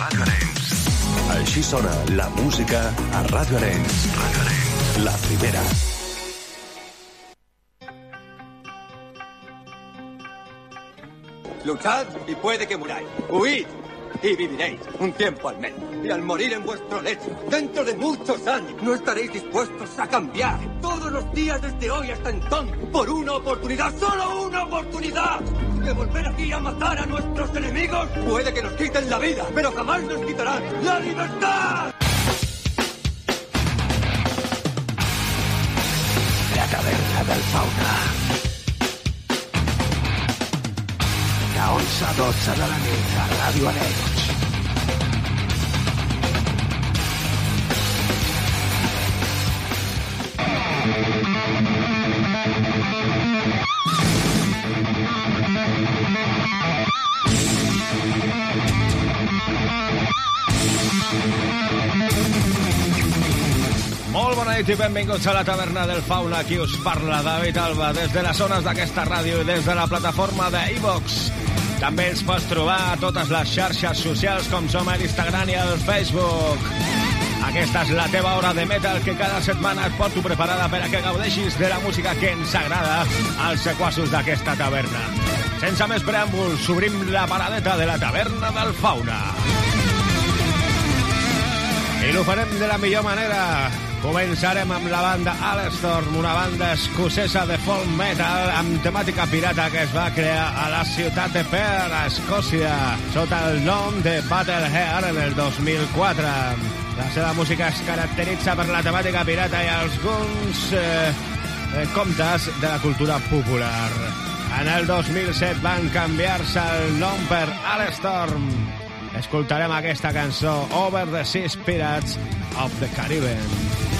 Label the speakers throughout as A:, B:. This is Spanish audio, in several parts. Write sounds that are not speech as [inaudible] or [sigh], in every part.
A: Així sona la música a Ràdio Arenys. Ràdio Arenys. La primera.
B: Luchad y puede que muráis. Huid y viviréis un tiempo al menos. Y al morir en vuestro lecho, dentro de muchos años, no estaréis dispuestos a cambiar todos los días desde hoy hasta entonces por una oportunidad, solo una oportunidad. De volver aquí a matar a nuestros enemigos. Puede que nos quiten la vida, pero jamás nos quitarán la libertad.
C: La taverna del fauna. De 11 a 12 de la nit a Ràdio.
D: Nit i benvinguts a la taverna del Fauna. Aquí us parla David Alba des de les zones d'aquesta ràdio i des de la plataforma de iVox. També ens pots trobar a totes les xarxes socials com som a l'Instagram i al Facebook. Aquesta és la teva hora de metal que cada setmana et porto preparada per a que gaudeixis de la música que ens agrada als sequassos d'aquesta taverna. Sense més preàmbuls, obrim la paradeta de la taverna del Fauna. I ho farem de la millor manera. Començarem amb la banda Alestorm, una banda escocesa de folk metal amb temàtica pirata que es va crear a la ciutat de Perth, a Escòcia, sota el nom de Battle Hair en el 2004. La seva música es caracteritza per la temàtica pirata i alguns eh, eh, comptes de la cultura popular. En el 2007 van canviar-se el nom per Alestorm. Escoltarem aquesta cançó Over the Sea Pirates of the Caribbean.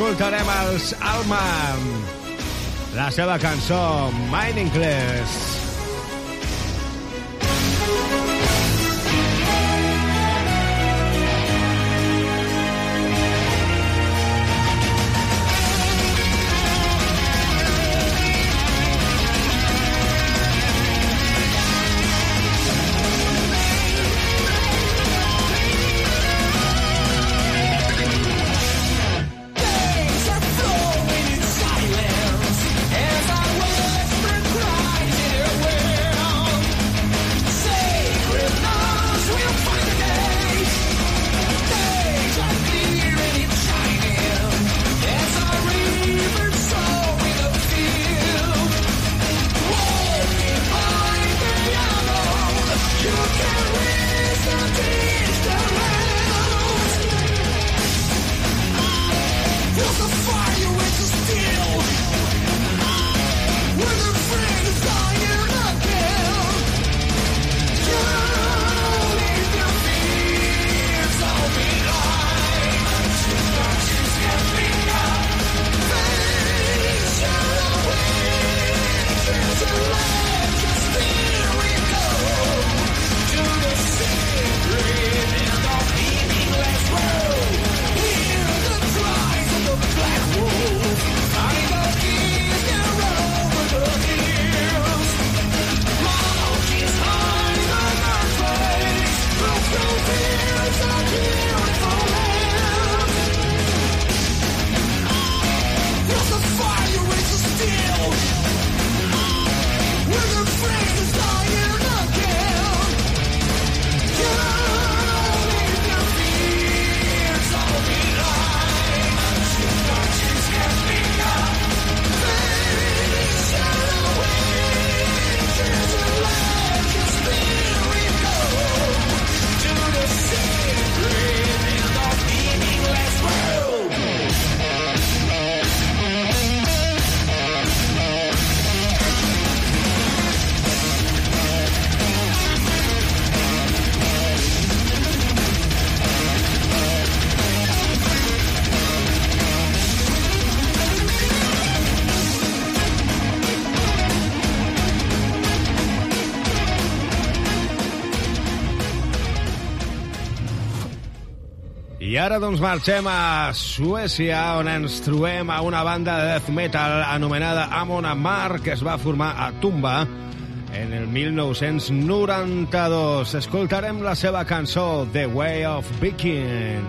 E: Escoltarem els Alma, la seva cançó Meaningless. Ara doncs marxem a Suècia, on ens trobem a una banda de death metal anomenada Amon Amar, que es va formar a Tumba en el 1992. Escoltarem la seva cançó The Way of Viking.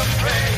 F: Doncs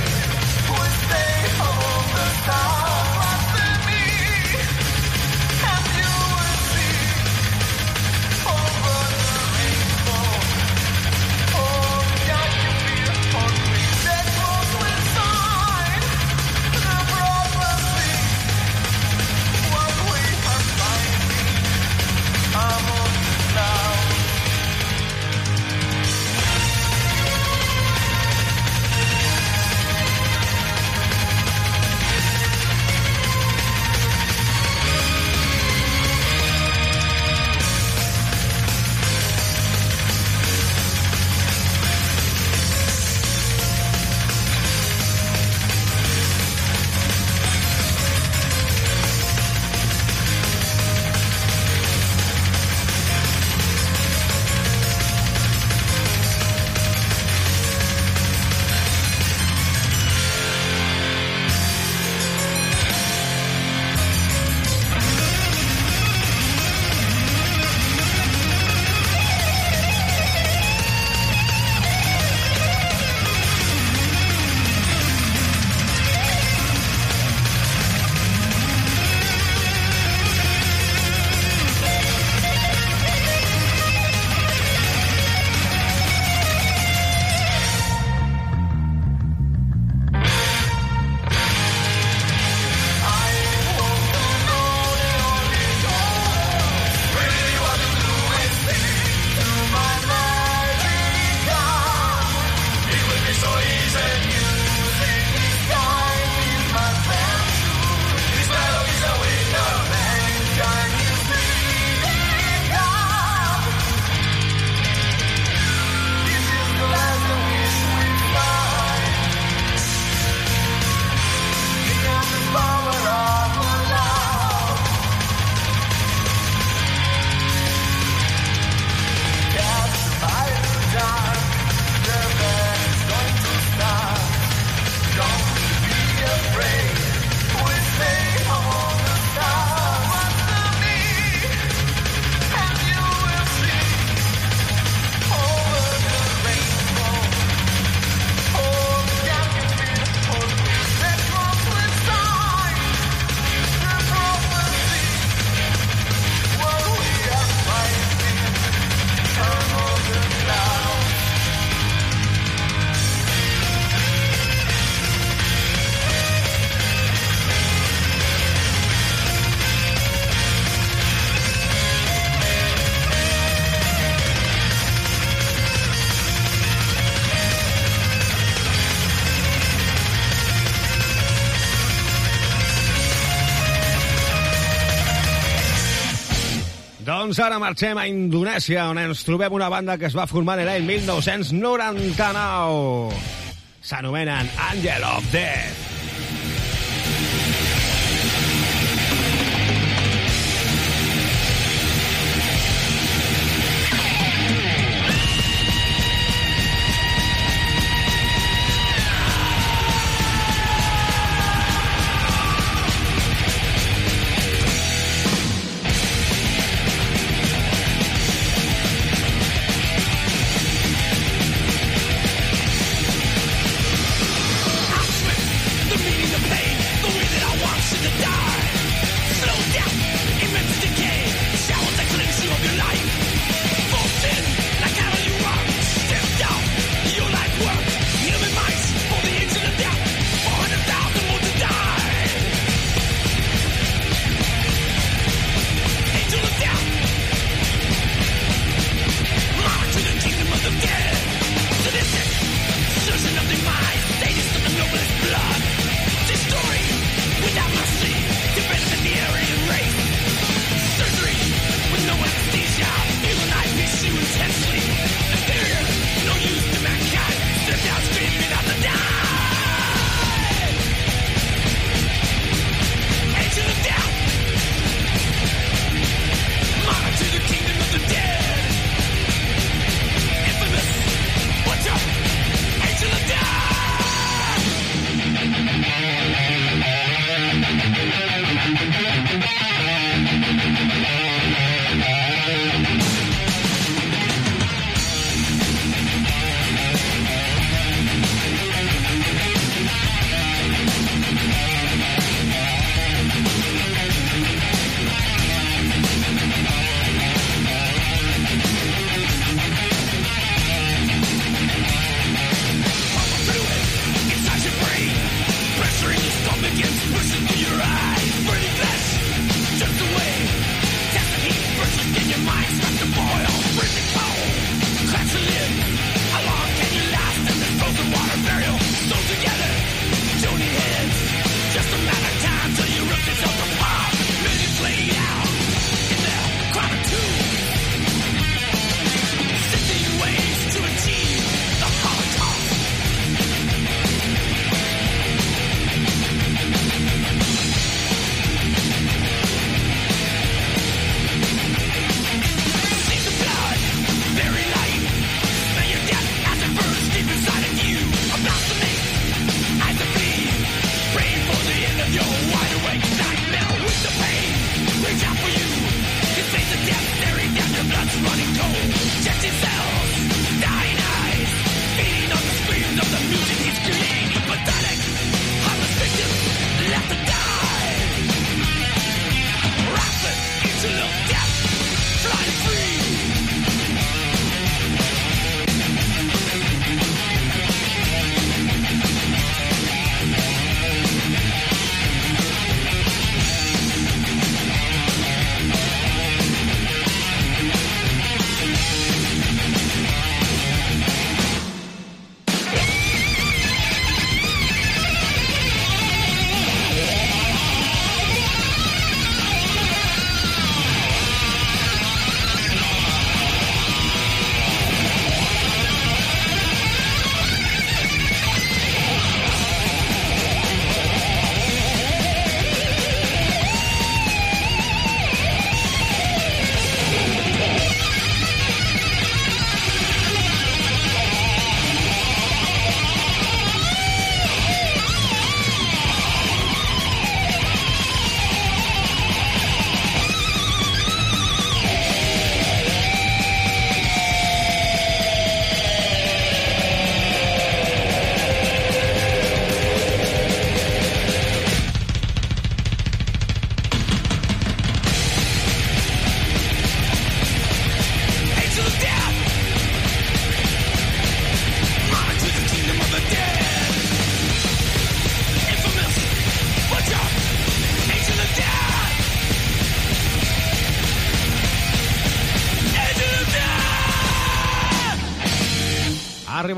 F: ara marxem a Indonèsia, on ens trobem una banda que es va formar l'any 1999. S'anomenen Angel of Death. to pain.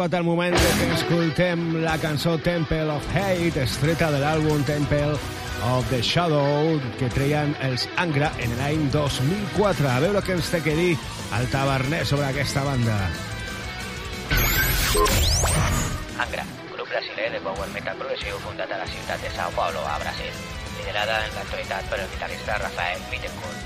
D: Arribat el moment que escoltem la cançó Temple of Hate, estreta de l'àlbum Temple of the Shadow, que treien els Angra en l'any 2004. A veure què ens té que dir el taverner sobre aquesta banda.
G: Angra, grup brasiler de power metal progressiu fundat a la ciutat de Sao Paulo, a Brasil, liderada en l'actualitat per el guitarrista Rafael Bittencourt.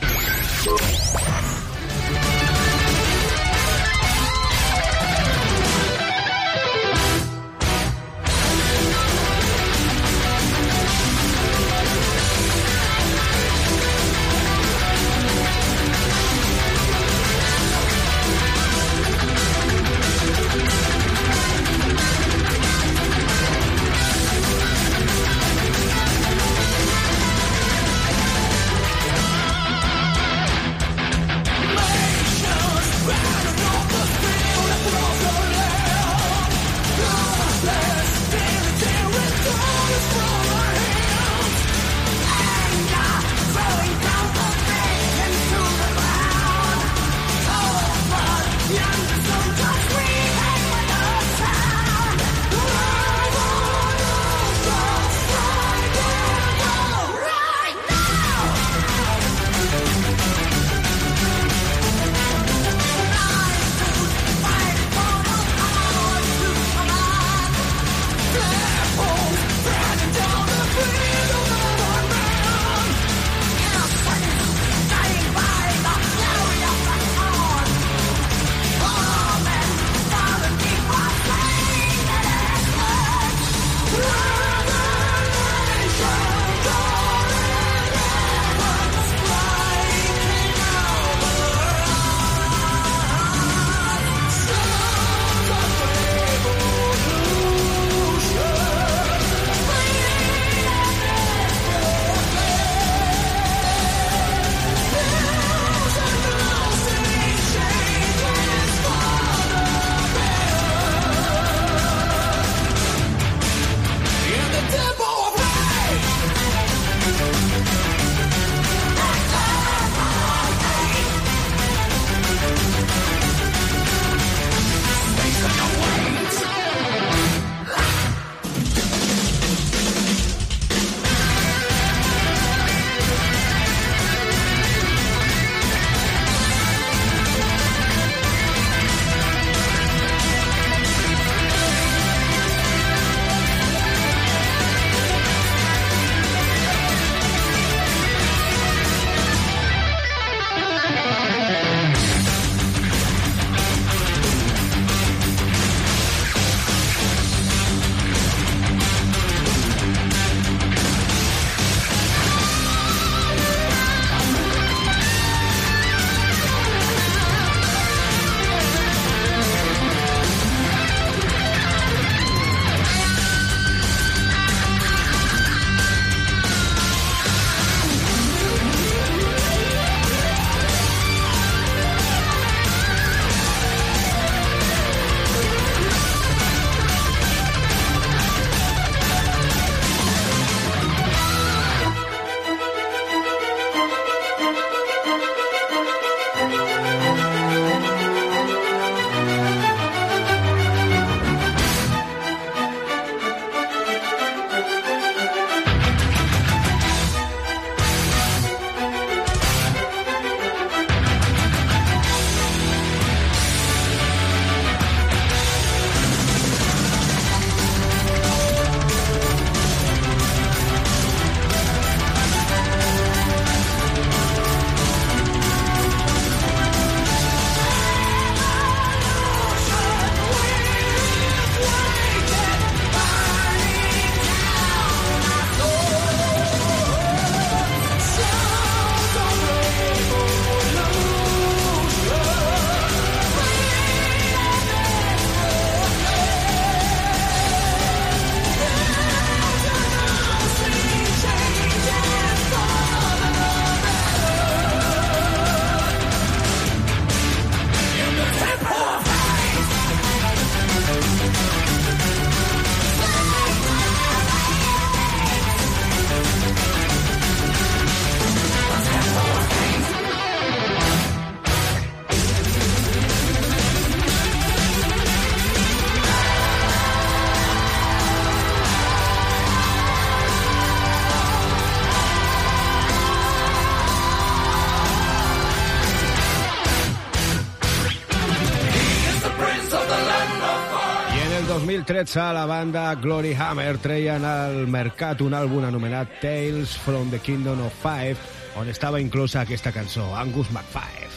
D: 2013 la banda Glory Hammer treien al mercat un àlbum anomenat Tales from the Kingdom of Five, on estava inclosa aquesta cançó, Angus McFive.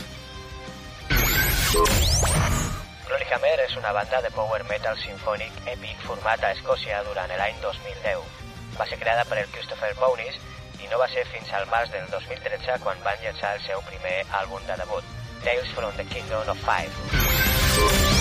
E: Glory Hammer és una banda de power metal sinfònic èpic format a Escòcia durant l'any 2010. Va ser creada per el Christopher Bonis i no va ser fins al març del 2013 quan van llançar el seu primer àlbum de debut, Tales from the Kingdom of Five.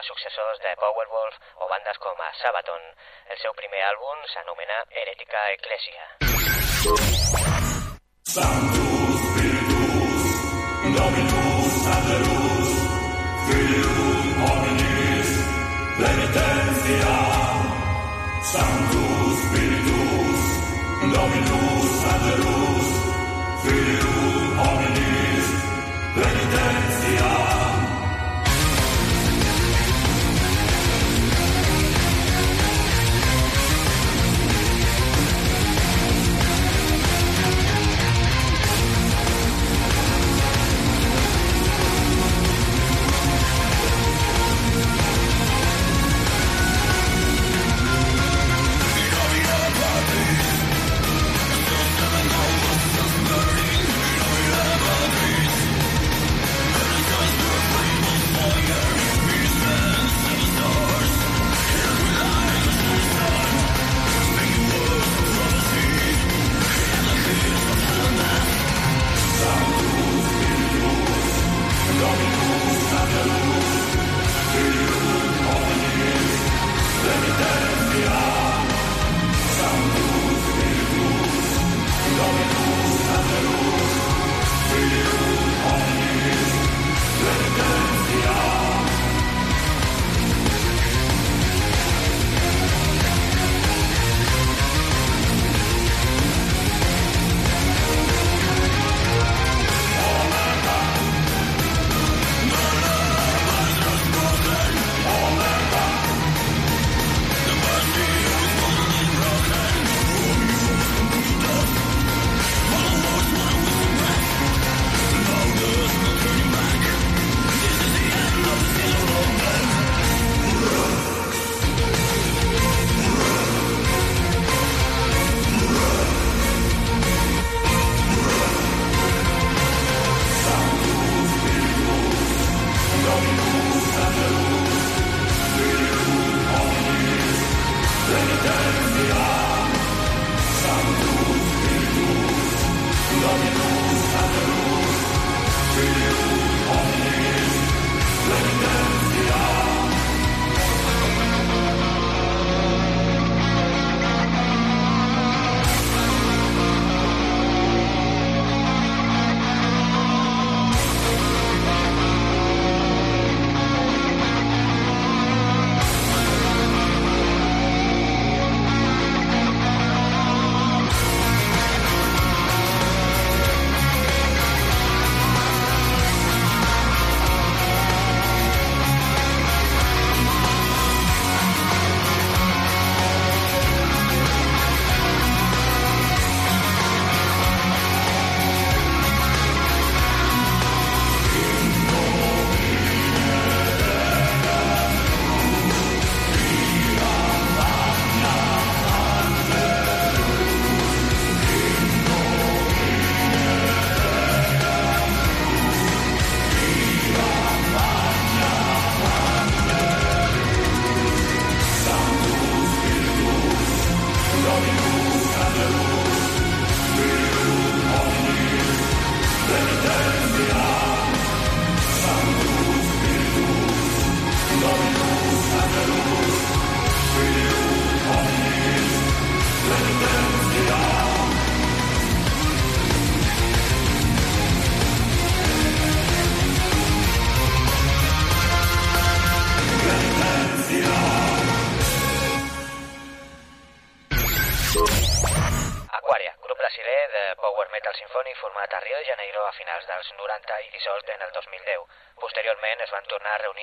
E: els successors de Powerwolf o bandes com a Sabaton. El seu primer àlbum s'anomena Herètica Ecclesia. Sanctus Spiritus, Dominus Angelus, Filium hominis, penitentia. Sanctus Spiritus, Dominus Angelus, Filium hominis, penitentia.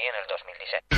E: En el 2017.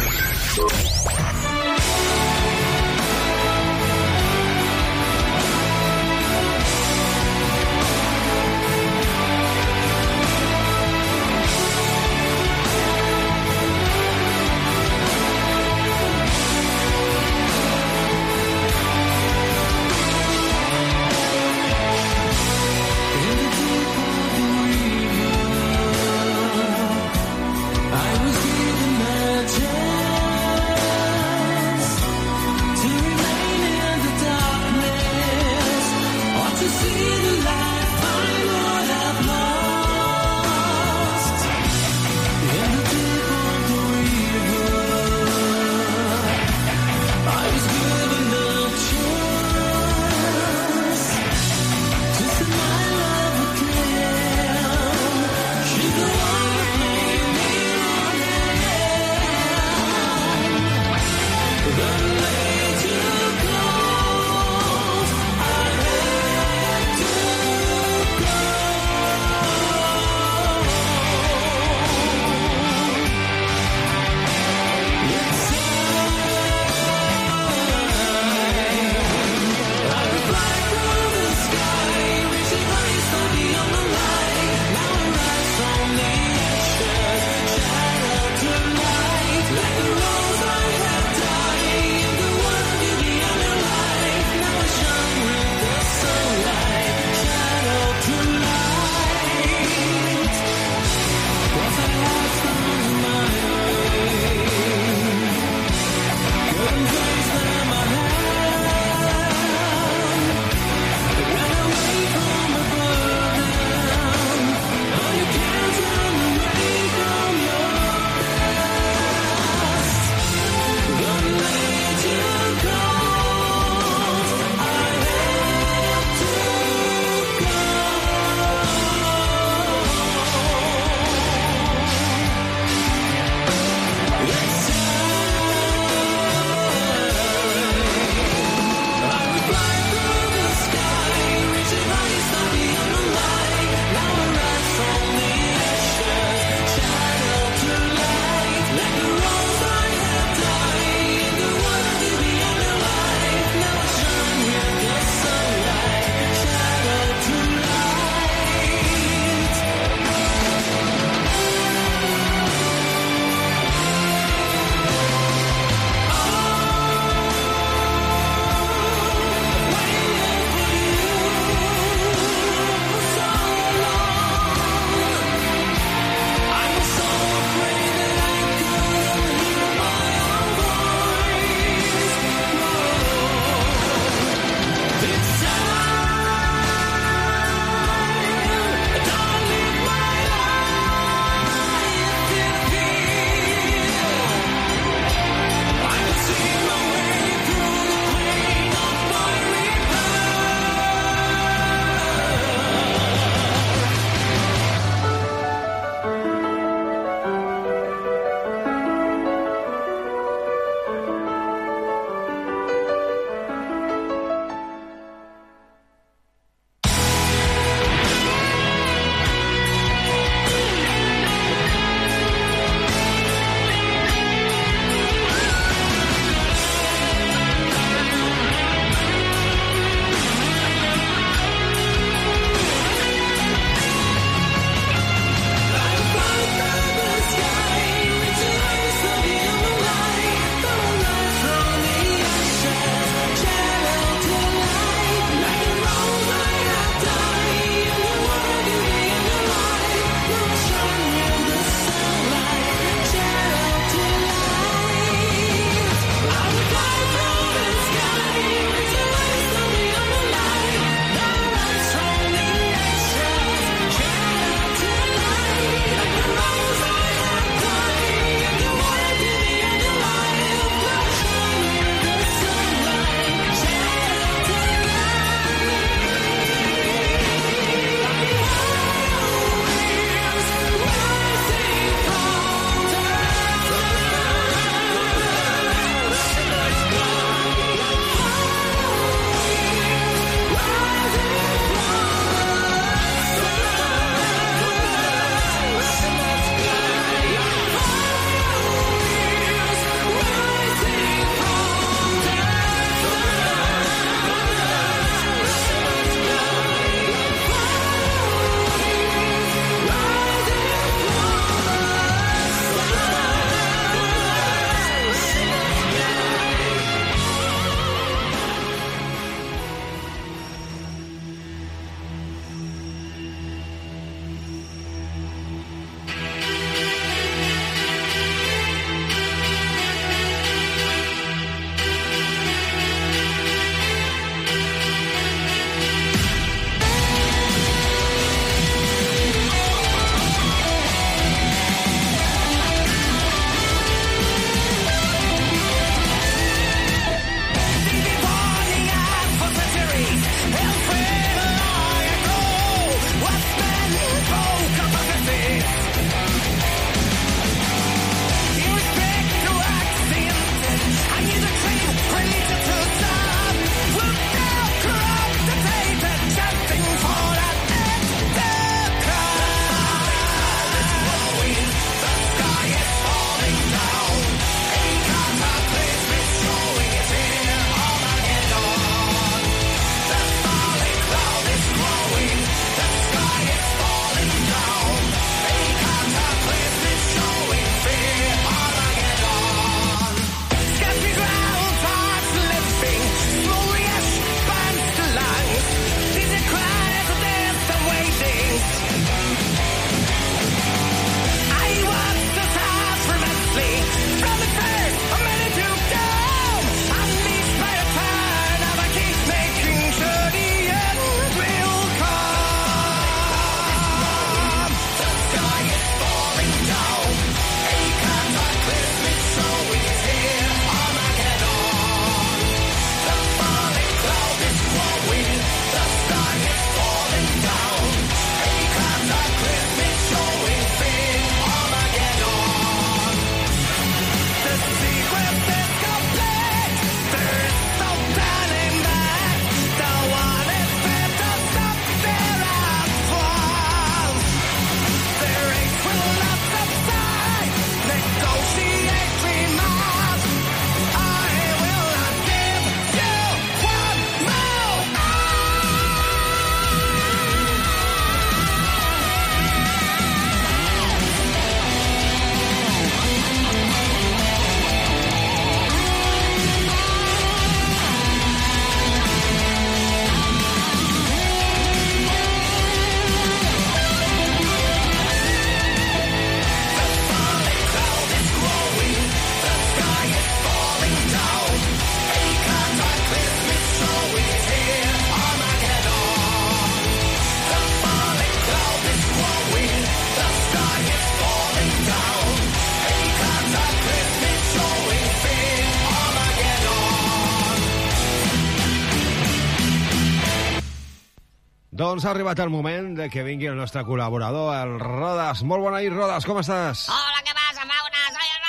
D: Doncs ha arribat el moment de que vingui el nostre col·laborador, el Rodas. Molt bona nit, Rodas, com estàs?
H: Hola, ¿qué pasa, Fauna? Soy el.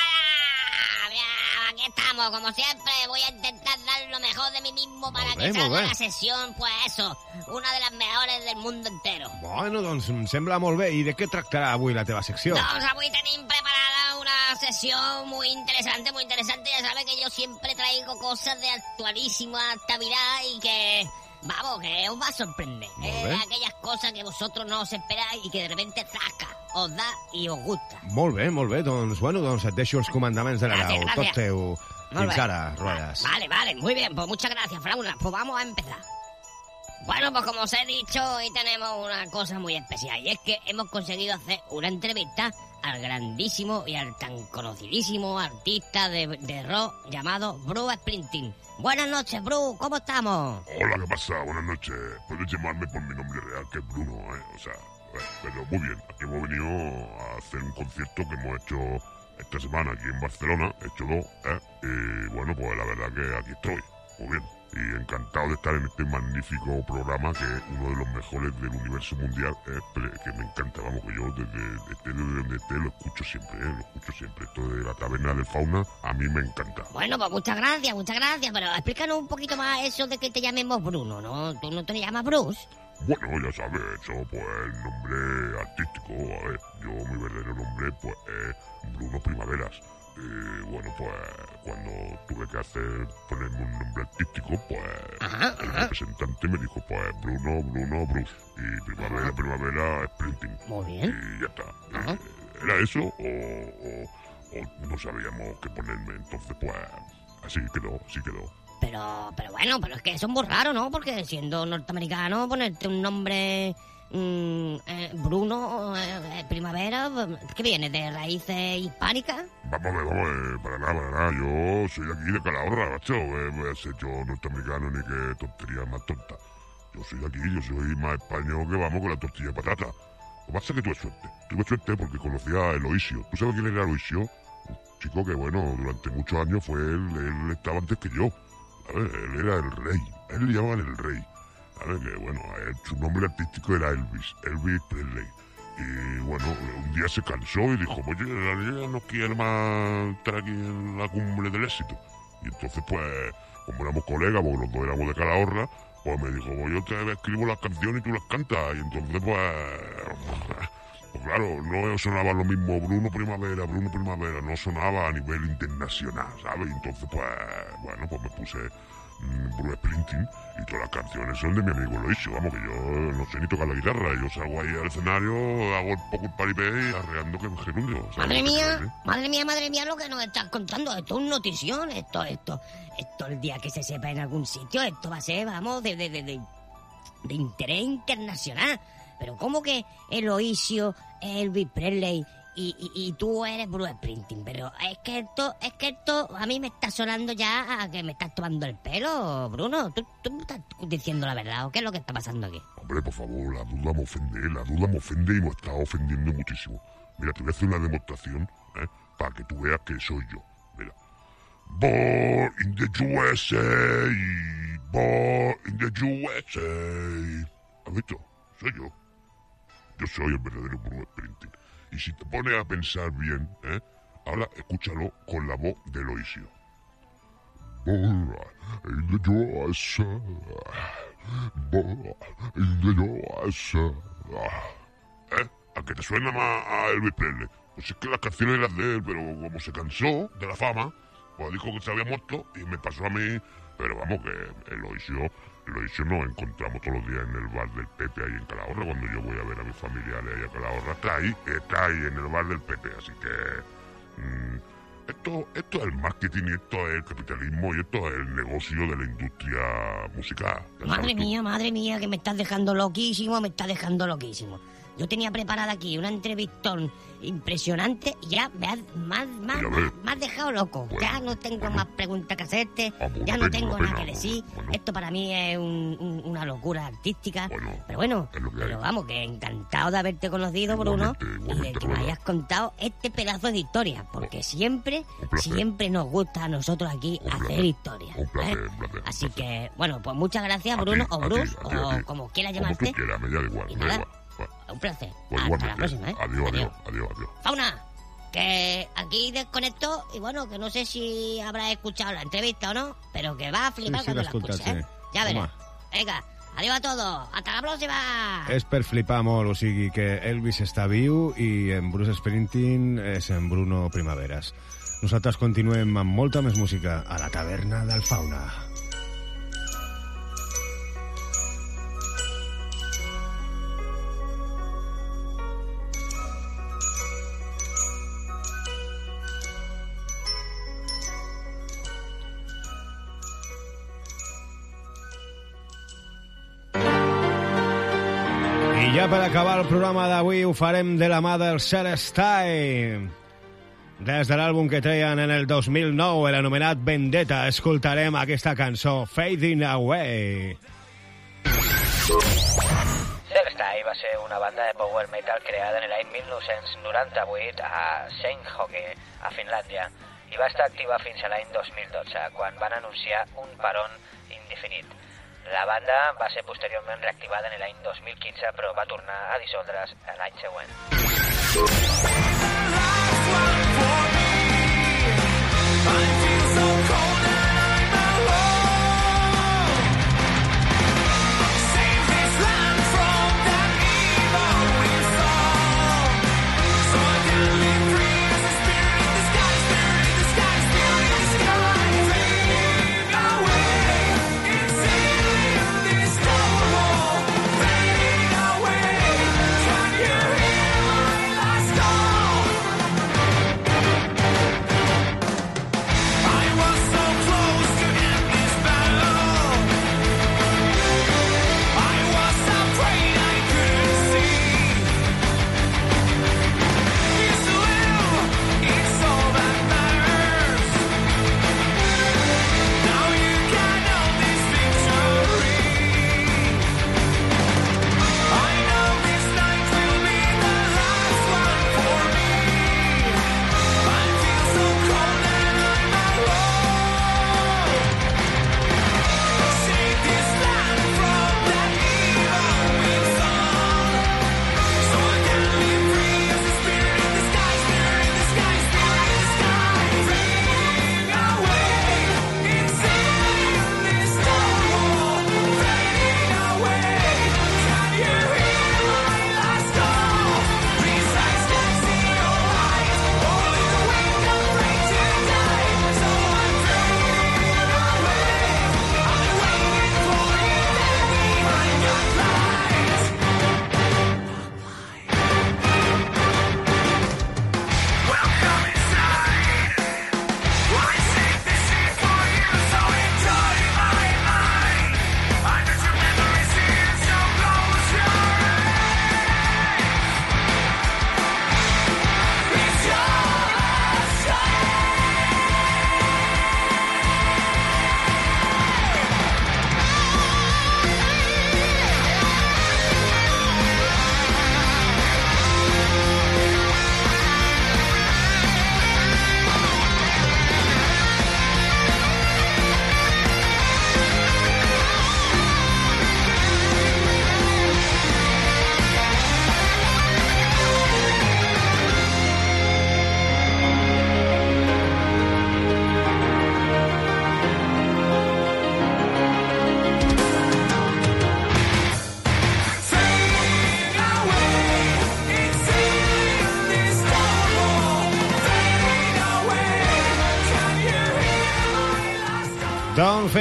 H: Bien, aquí estamos, como siempre. Voy a intentar dar lo mejor de mí mismo para que
D: bé, molt
H: salga la sesión, pues eso, una de las mejores del mundo entero.
D: Bueno, doncs em sembla molt bé. I de què tractarà avui la teva secció?
H: Doncs avui tenim preparada una sesión muy interesante, muy interesante. Ya sabes que yo siempre traigo cosas de actualísima actualidad y que, vamos, que os va a sorprender.
D: Molt
H: Eh, aquellas cosas que vosotros no os esperáis y que de repente zasca, os da y os gusta.
D: Molt bé, molt bé. Doncs, bueno, doncs et deixo els comandaments de la
H: Gràcies.
D: Tot teu.
H: Molt
D: Fins
H: bé.
D: ara, Rodas.
H: Vale, vale, muy bien, pues muchas gracias, Frauna. Pues vamos a empezar. Bueno, pues como os he dicho, hoy tenemos una cosa muy especial y es que hemos conseguido hacer una entrevista al grandísimo y al tan conocidísimo artista de, de rock llamado Bruce Springsteen. Buenas noches, Bruce, ¿cómo estamos?
I: Hola, ¿qué pasa? Buenas noches. Puedes llamarme por mi nombre real, que es Bruno, ¿eh? O sea, eh, pero muy bien. Aquí hemos venido a hacer un concierto que hemos hecho esta semana aquí en Barcelona. He hecho dos, ¿eh? Y bueno, pues la verdad que aquí estoy. Muy bien. Y encantado de estar en este magnífico programa que es uno de los mejores del universo mundial, ¿eh? Que me encanta, vamos, que yo desde, desde donde esté lo escucho siempre, ¿eh? Lo escucho siempre. Esto de la taberna del fauna a mí me encanta.
H: Bueno, pues muchas gracias, muchas gracias, pero explícanos un poquito más eso de que te llamemos Bruno, ¿no? ¿Tú no te llamas Bruce?
I: Bueno, ya sabes, eso pues el nombre artístico, a ver, yo mi verdadero nombre pues es Bruno Primaveras. Y bueno, pues cuando tuve que hacer, ponerme un nombre artístico, pues
H: Ajá,
I: el
H: ajá.
I: representante me dijo pues Bruno, Bruno, Bruce. Y Primavera, Primavera, Sprinting.
H: Muy bien.
I: Y ya está. Eh, ¿Era eso o, o- o no sabíamos qué ponerme? Entonces pues así quedó, así quedó.
H: Pero, pero bueno, pero es que eso es muy raro, ¿no? Porque siendo norteamericano, ponerte un nombre mm, eh, Bruno, eh, eh, Primavera, ¿qué viene? ¿De raíces hispánicas?
I: Vamos a ver, vamos a ver, para nada, para nada. Yo soy de aquí de Calahorra, macho. Eh, voy a ser yo norteamericano ni qué tontería más tonta. Yo soy de aquí, yo soy más español que vamos con la tortilla de patata. Lo que pasa es que tuve suerte. Tuve suerte porque conocía a Eloisio. ¿Tú sabes quién era Eloisio? Un chico que, bueno, durante muchos años fue él, él estaba antes que yo. Él era el rey. Él le llamaban el rey. ¿sabes? Que, bueno, él- su nombre artístico era Elvis, Elvis Presley. Y bueno, un día se cansó y dijo, oye, yo ya no quiero más estar aquí en la cumbre del éxito. Y entonces, pues, como éramos colegas, porque los dos éramos de Calahorra, pues me dijo, pues yo te escribo las canciones y tú las cantas. Y entonces, pues, [laughs] pues claro, no sonaba lo mismo Bruno Primavera, Bruno Primavera, no sonaba a nivel internacional, ¿sabes? Y entonces, pues, bueno, pues me puse mm, Bruce Springsteen y todas las canciones son de mi amigo Loisio. Vamos, que yo no sé ni tocar la guitarra. Yo salgo ahí al escenario, hago un poco el paripé y arreando que me gerundio. ¿sabes
H: Madre mía,
I: decir?
H: madre mía, madre mía, lo que nos estás contando. Esto es un notición, esto, esto, esto el día que se sepa en algún sitio, esto va a ser, vamos, de, de, de, de, de interés internacional. Pero ¿cómo que Eloisio, Elvis Presley y, y, y tú eres Bruce Springsteen? Pero es que esto, es que esto a mí me está sonando ya a que me estás tomando el pelo, Bruno. ¿Tú, tú me estás diciendo la verdad o qué es lo que está pasando aquí?
I: Hombre, por favor, la duda me ofende, la duda me ofende y me está ofendiendo muchísimo. Mira, te voy a hacer una demostración, ¿eh? Para que tú veas que soy yo. Mira. Born in the USA, born in the USA. ¿Has visto? Soy yo. Yo soy el verdadero Bruno Springsteen. Y si te pones a pensar bien, ¿eh? Ahora escúchalo con la voz de Loisio. ¿Eh? ¿A que te suena más a Elvis Presley? Pues es que las canciones eran de él, pero como se cansó de la fama, pues dijo que se había muerto y me pasó a mí. Pero vamos, que Eloisio, Eloisio nos encontramos todos los días en el bar del Pepe ahí en Calahorra. Cuando yo voy a ver a mis familiares ahí a Calahorra, está ahí, está ahí en el bar del Pepe. Así que mm, esto, esto es el marketing y esto es el capitalismo y esto es el negocio de la industria musical.
H: Madre mía, madre mía, que me estás dejando loquísimo, me estás dejando loquísimo. Yo tenía preparada aquí una entrevistón impresionante y ya me has, me has- me has- dejado loco. Ya no tengo más preguntas que hacerte,
I: Ah,
H: ya no
I: pena,
H: tengo nada que decir.
I: Bueno.
H: Esto para mí es un- un- una locura artística. Pero bueno, pero vamos, que encantado de haberte conocido, Bruno,
I: Igualmente,
H: y de que me hayas contado este pedazo de historia, porque siempre, siempre nos gusta a nosotros aquí
I: Un
H: hacer
I: placer.
H: historia.
I: Un placer,
H: ¿eh?
I: un placer,
H: Así que, bueno, pues muchas gracias, Bruno,
I: ti,
H: o Bruce,
I: ti,
H: o
I: ti.
H: como quieras
I: Como
H: llamarte.
I: tú quieras, me da igual,
H: Y
I: me da
H: nada.
I: igual. Bueno,
H: Un placer.
I: Pues
H: Hasta la próxima, ¿eh?
I: Adiós, adiós, adiós, adiós.
H: Fauna, que aquí desconecto y bueno, que no sé si habrás escuchado la entrevista o no, pero que va a flipar
D: Sí, sí,
H: cuando
D: l'he
H: la escuches, ¿eh?
D: sí.
H: Ya verás. Venga, adiós a todos. Hasta la próxima.
D: És per flipar molt, o sigui que Elvis està viu i en Bruce Springsteen és en Bruno Primaveras. Nosaltres continuem amb molta més música a la taverna del Fauna. Per acabar el programa d'avui ho farem de la mà del Celestai. Des de l'àlbum que treien en el 2009, l'anomenat Vendetta, escoltarem aquesta cançó, Fading Away.
E: Celestai va ser una banda de power metal creada en l'any 1998 a Seinäjoki, a Finlàndia, i va estar activa fins a l'any 2012, quan van anunciar un paron indefinit. La banda va ser posteriorment reactivada en l'any 2015, però va tornar a dissoldre's l'any següent.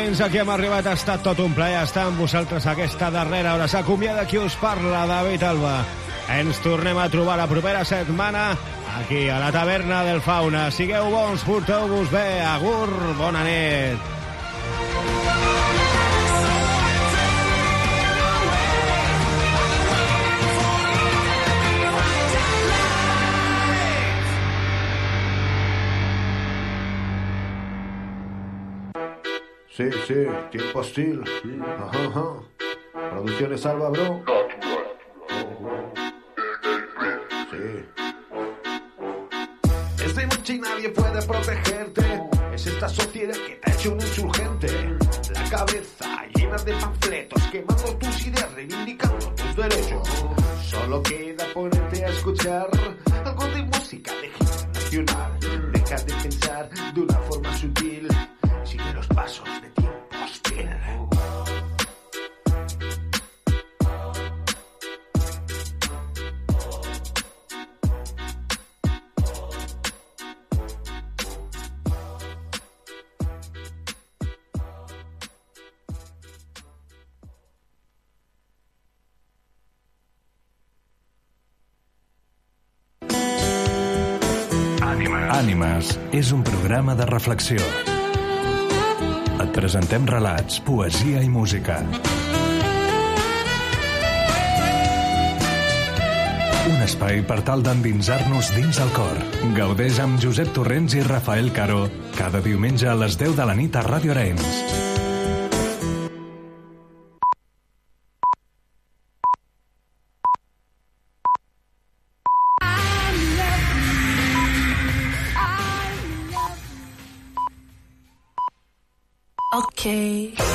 D: Fins aquí hem arribat. Ha estat tot un plaer estar amb vosaltres aquesta darrera hora. S'acomiada qui us parla, David Alba. Ens tornem a trobar la propera setmana aquí a la taverna del Fauna. Sigueu bons, porteu-vos bé. Agur, bona nit. Sí, sí, tiempo hostil. Ajá, ajá. Producciones Alba, bro. Sí. Es de noche y nadie puede protegerte. Es esta sociedad que te ha hecho un insurgente. La cabeza llena de panfletos, quemando tus ideas, reivindicando tus derechos. Solo queda ponerte a escuchar algo de música de nacional. Deja de pensar de una forma sutil. Sigue los pasos de
A: Ànimes és un programa de reflexió. Et presentem relats, poesia i música. Un espai per tal d'endinsar-nos dins el cor. Gaudeix amb Josep Torrents i Rafael Caro cada diumenge a les 10 de la nit a Ràdio Arenys.
J: Okay.